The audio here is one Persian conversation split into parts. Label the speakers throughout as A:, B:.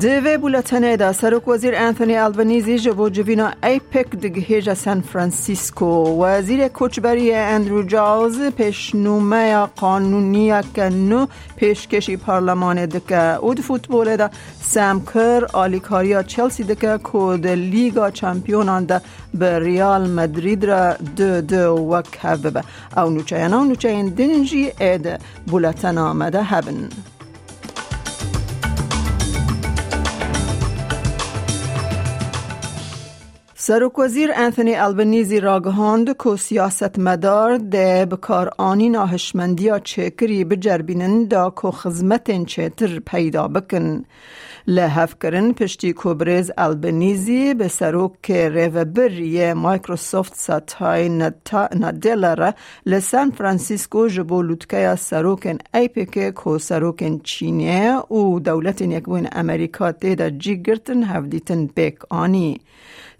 A: دوی بولتنه دا سرک وزیر انتونی البنیزی جبو جوینا ایپک دگهیج سان فرانسیسکو وزیر کوچبری اندرو جاوز پیشنومه قانونی کنو پیشکشی پارلمان دکه اود فوتبول دا سمکر آلیکاریا چلسی دکه کود لیگا چمپیونان دا به ریال مدرید را دو دو وک هبه او نوچه او نوچه دنجی اید بولتن آمده هبن سرک وزیر انتونی البنیزی راگهاند که سیاست مدار ده بکار آنی ناهشمندی چکری بجربینن دا که خزمت چتر پیدا بکن. لحف کرن پشتی کوبریز البنیزی به سروک ریوبر یه مایکروسافت ساتای ندلر لسان فرانسیسکو جبو لوتکیا سروکن ایپیک کو سروکن چینیه و دولت یکبوین امریکا تیدا جی گرتن هفدیتن بیک آنی.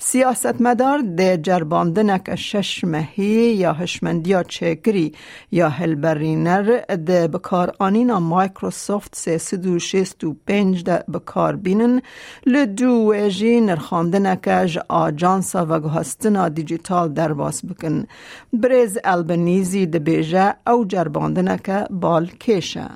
A: سیاست مدار ده جرباندنک شش مهی یا هشمندیا چکری یا هلبرینر ده بکار آنینا مایکروسافت سی سدو شیست و پنج ده بکار بینن لدو ویجی نرخاندنک آجانسا و گهستنا دیجیتال درواز بکن. بریز البنیزی ده بیجه او جرباندنک بال کشه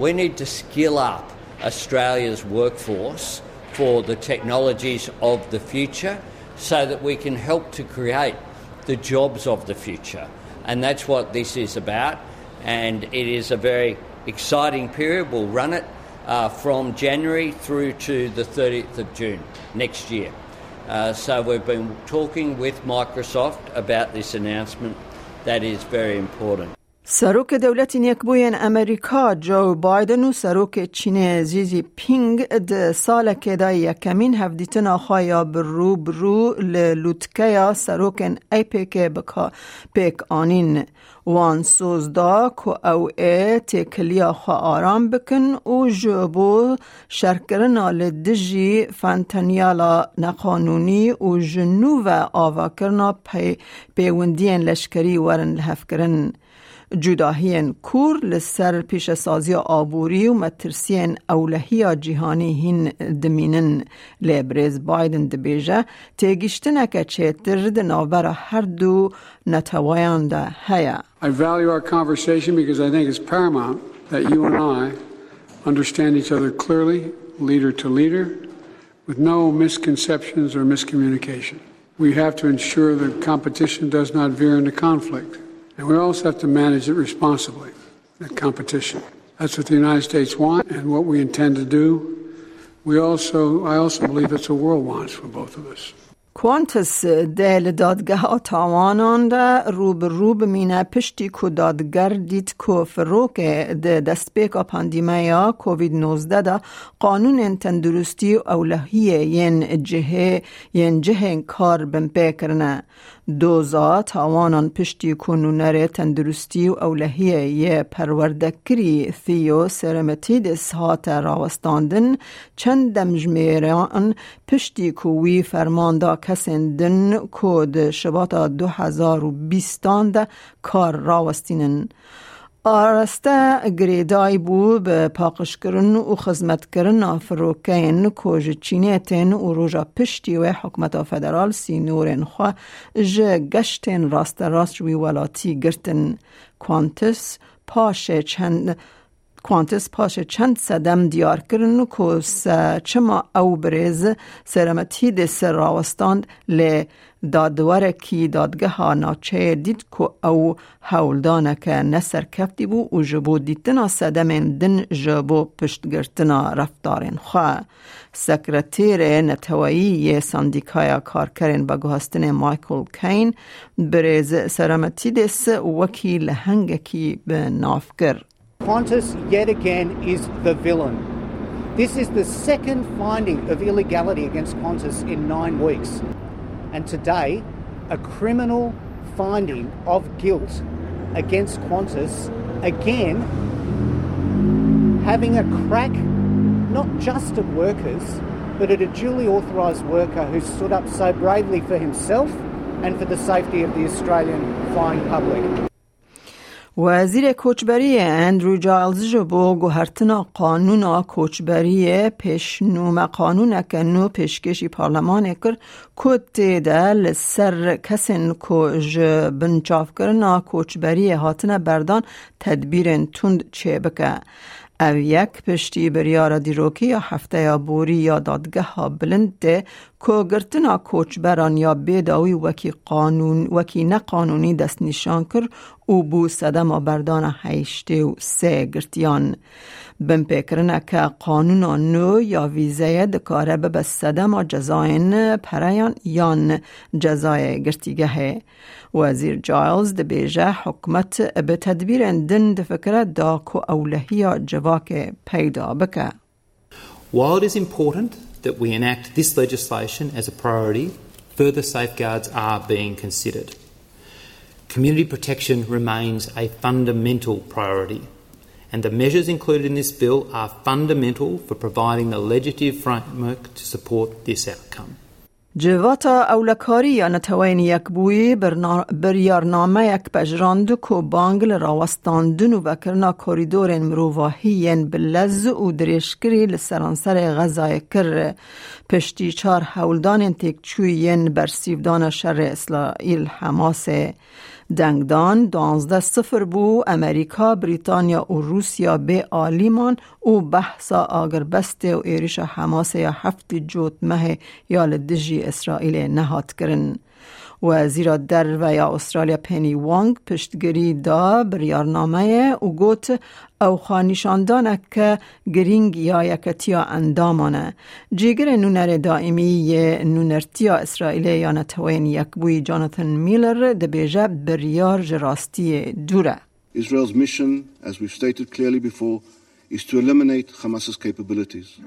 B: We need to skill up Australia's workforce for the technologies of the future. So that we can help to create the jobs of the future. And that's what this is about. And it is a very exciting period. We'll run it uh, from January through to the 30th of June next year. Uh, so we've been talking with Microsoft about this announcement. That is very important.
A: سروک دولت بوین امریکا جو بایدن و سروک چین زیزی پینگ ده سال که دا یکمین هفدیتن آخوایا برو برو للوتکیا سروکن ای پیک بکا پیک آنین وان سوز دا که او ای تکلیا خوا آرام بکن و جبو شرکرنا لدجی فانتنیالا نقانونی و جنو و آواکرنا پی پیوندین لشکری ورن لحف کرن. جداهین کور لسر پیش سازی آبوری و مترسین اولهی جهانی هین دمینن لیبریز بایدن دبیجه تیگیشتنه که چیتر دنابر هر دو نتوایان ده هیا
C: I value our conversation because I think it's paramount that you and I understand each other clearly, leader to leader, with no misconceptions or miscommunication. We have to ensure that competition does not veer into conflict. And we also have to manage it responsibly, that competition. That's what the United States wants and what we intend to do. We also, I also believe that's what the world wants for both of us.
A: کوانتس دل دادگاه تاوانان ده روب روب مینه پشتی کو دادگر دید کو فروک ده پیکا پاندیمیا کووید 19 ده قانون تندرستی اولهیه ین جهه ین جهه کار بم پیکرنه دوزا تاوانان پشتی کنونر تندرستی و اولهیه یه پروردکری ثیو سرمتیدس هات راوستاندن چند دمجمیران پشتی کووی فرماندا کسندن کود شباتا دو هزار و بیستان کار راوستینن. آرسته گریدای بو به پاقش کرن و خزمت کرن فروکین کج چینیتن و روژا پشتی و حکمت فدرال سینورن خوا جه گشتن راست راست جوی ولاتی گرتن. کوانتس پاش چند کوانتس پاش چند صدم دیار کرن کس چما او بریز سرمتی ده سر راوستاند لی دادواره کی دادگه ها ناچه دید که او حولدانه که نسر کفتی بو و جبو دیتنا صدم دن جبو پشت گرتنا رفتارن خواه سکرتیر نتوایی ساندیکای کارکرین با گوهستن مایکل کین بریز سرمتی دس وکیل هنگکی به نافگر
D: Qantas, yet again, is the villain. This is the second finding of illegality against Qantas in nine weeks. And today, a criminal finding of guilt against Qantas, again, having a crack not just at workers, but at a duly authorised worker who stood up so bravely for himself and for the safety of the Australian flying public.
A: وزیر کوچبری اندرو جایلز جو بو گوهرتنا قانون کوچبری نوم قانون که نو پیشکشی پارلمان کر کت ده لسر کسین کو بنچاف کرنا کوچبری هاتنه بردان تدبیر تند چه بکه. او یک پشتی بریار دیروکی یا هفته یا بوری یا دادگه ها بلند ده که گرتنا کوچ بران یا بیداوی وکی قانون وکی نه قانونی دست نشان کر او بو سدم بردان هیشته و سه گرتیان. بم پیکرنه که قانون نو یا ویزه دکاره به سدم جزاین پریان یان جزای گرتیگه وزیر جایلز دبیجه حکمت به تدبیر دن دفکره دا کو اولهی جواک پیدا بکه
E: While it is important that we enact this legislation as a priority, further safeguards are being considered. Community protection remains a fundamental priority, and the measures included in this bill are fundamental for providing the legislative framework to support this outcome.
A: جواتا اولکاری یا نتوین یک بوی بریارنامه یک پجراند کو بانگل راوستاندن و وکرنا کوریدور مروواهی بلز و درشکری لسرانسر غذای کر پشتی چار حولدان تک چوین برسیفدان شر اسرائیل حماسه دنگدان دانزده صفر بو امریکا بریتانیا و روسیا به آلیمان و بحثا آگر بسته و ایریش حماسه یا هفت جوت مه یا لدجی اسرائیل نهات کرن و زیرا در و یا استرالیا پنی وانگ پشتگری دا بریارنامه و گوت او خانیشاندانه که گرینگ یا یکتیا اندامانه جیگر نونر دائمی نونرتیا اسرائیل یا نتوین یک بوی جانتن میلر دبیجه بریار جراستی دوره
F: Israel's mission, as we've stated clearly before, is to eliminate Hamas's capabilities.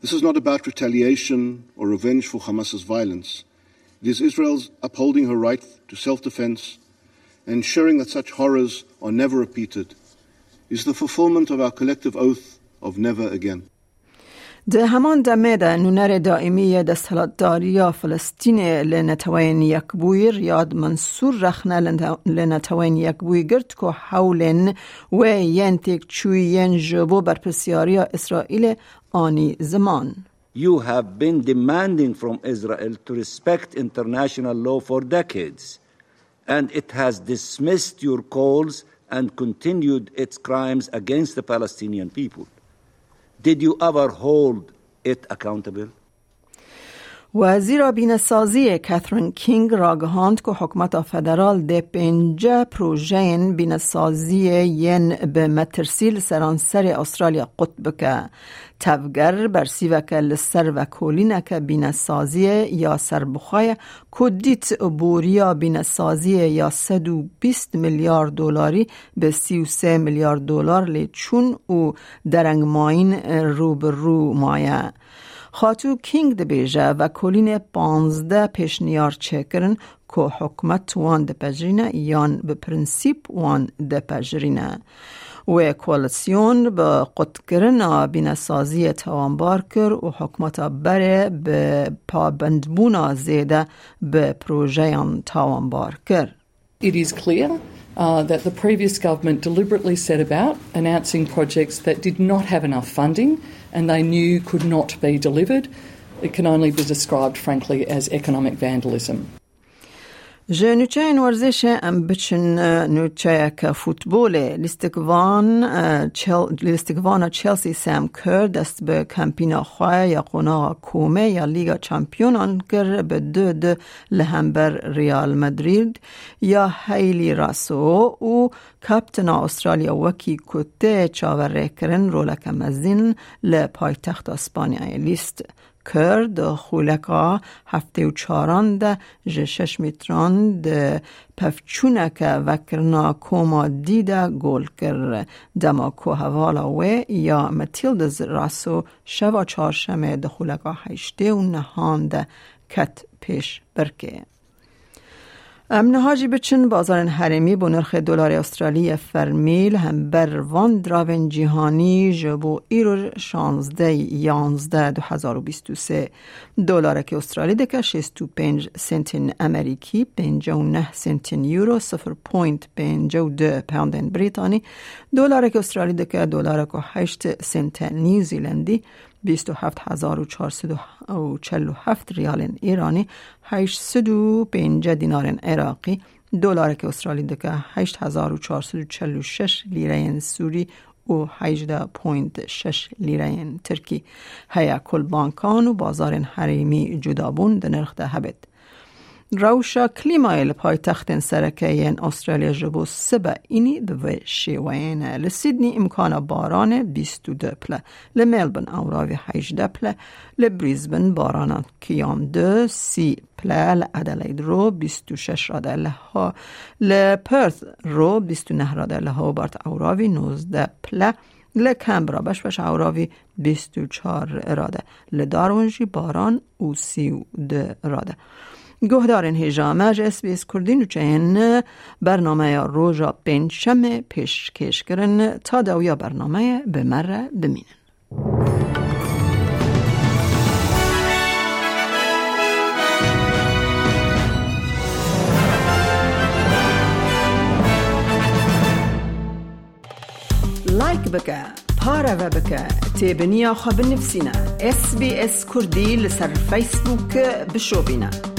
F: This is not about retaliation or revenge for Hamas's violence. It is Israel's upholding her right to self defense and ensuring that such horrors are never repeated. It is the fulfillment of our collective oath of never again.
A: ده همان دمه ده نونر دائمی دستالتداری فلسطین لنتوین یک بوی ریاد منصور رخنه لنتوین یک بوی گرد که حولن و ین تک چوی ین جبو بر پسیاری اسرائیل آنی زمان.
G: you have been demanding from Israel to respect international law for decades, and it has dismissed your calls and continued its crimes against the Palestinian people. Did you ever hold it accountable?
A: وزیر بینسازی کاترین کینگ را گهاند که حکمت فدرال ده پنج پروژه بینسازی ین به مترسیل سرانسر استرالیا قطب که تفگر بر سیوک لسر و کولینک بینسازی یا سربخای کدیت بوریا بینسازی یا 120 میلیارد دلاری به 33 میلیارد دلار لیچون و درنگ ماین رو به رو مایه. خاتو کینگ ده بیجه و کلین پانزده پیشنیار چکرن که حکمت وان ده پجرینه یان به پرنسیپ وان ده پجرینه و کوالسیون به قد کرن بینسازی توانبار کر و حکمت بره به پابندبونا زیده به پروژه توانبار کر.
H: It is clear uh, that the previous government deliberately set about announcing projects that did not have enough funding and they knew could not be delivered. It can only be described, frankly, as economic vandalism.
A: جه نوچه ورزش ام بچن نوچه که فوتبول لیستگوان لیستگوان چلسی سام کر دست به کمپینا خواه یا قنا کومه یا لیگا چمپیونان کر به دو دو لهمبر ریال مدرید یا هیلی راسو و کپتن استرالیا وکی کته چاور کرن رولک مزین لپایتخت اسپانیا لیست کرد خولکا هفته و چاران ده جشش میتران ده پفچونه که وکرنا کوما دیده گل کر دما کو هوالا و یا متیلد راسو شوا چارشمه ده خولکا هشته و نهان ده کت پیش برکه. امنهاجی بچن بازار حرمی با نرخ دلار استرالی فرمیل هم بر وان دراون جهانی جبو ایرو 16 11 2023 دلار که استرالی دکه 65 سنتین امریکی 59 سنتین یورو 0.52 پوند بریتانی. دلار که استرالی دکه دلار که 8 سنت نیوزیلندی 27447 ریال ایرانی 805 دینار عراقی دلار که استرالی دکه 8446 لیره سوری و 18.6 لیره ترکی. هیا کل بانکان و بازار حریمی جدابون در نرخ ده هبت روشا کلیمای پای تخت سرکه استرالیا جبو سبا اینی به شیوین لسیدنی امکان باران 22 پله لملبن اوراوی 18 پله لبریزبن باران کیام دو سی پله لعدلید رو 26 راده لها لپرث رو 29 راده لها بارت اوراوی 19 پله لکمبرا بش بش اوراوی 24 راده لدارونجی باران او سی ده گهدارن هجامه اس بی اس کردین و چهن برنامه روژا پنجشم پیش کش کرن تا دویا برنامه به مره بمینن. لایک بکه پارە بکە تێبنییا خە بنفسینە SسBS کوردی لەسەر فیسبوک بشۆبینە.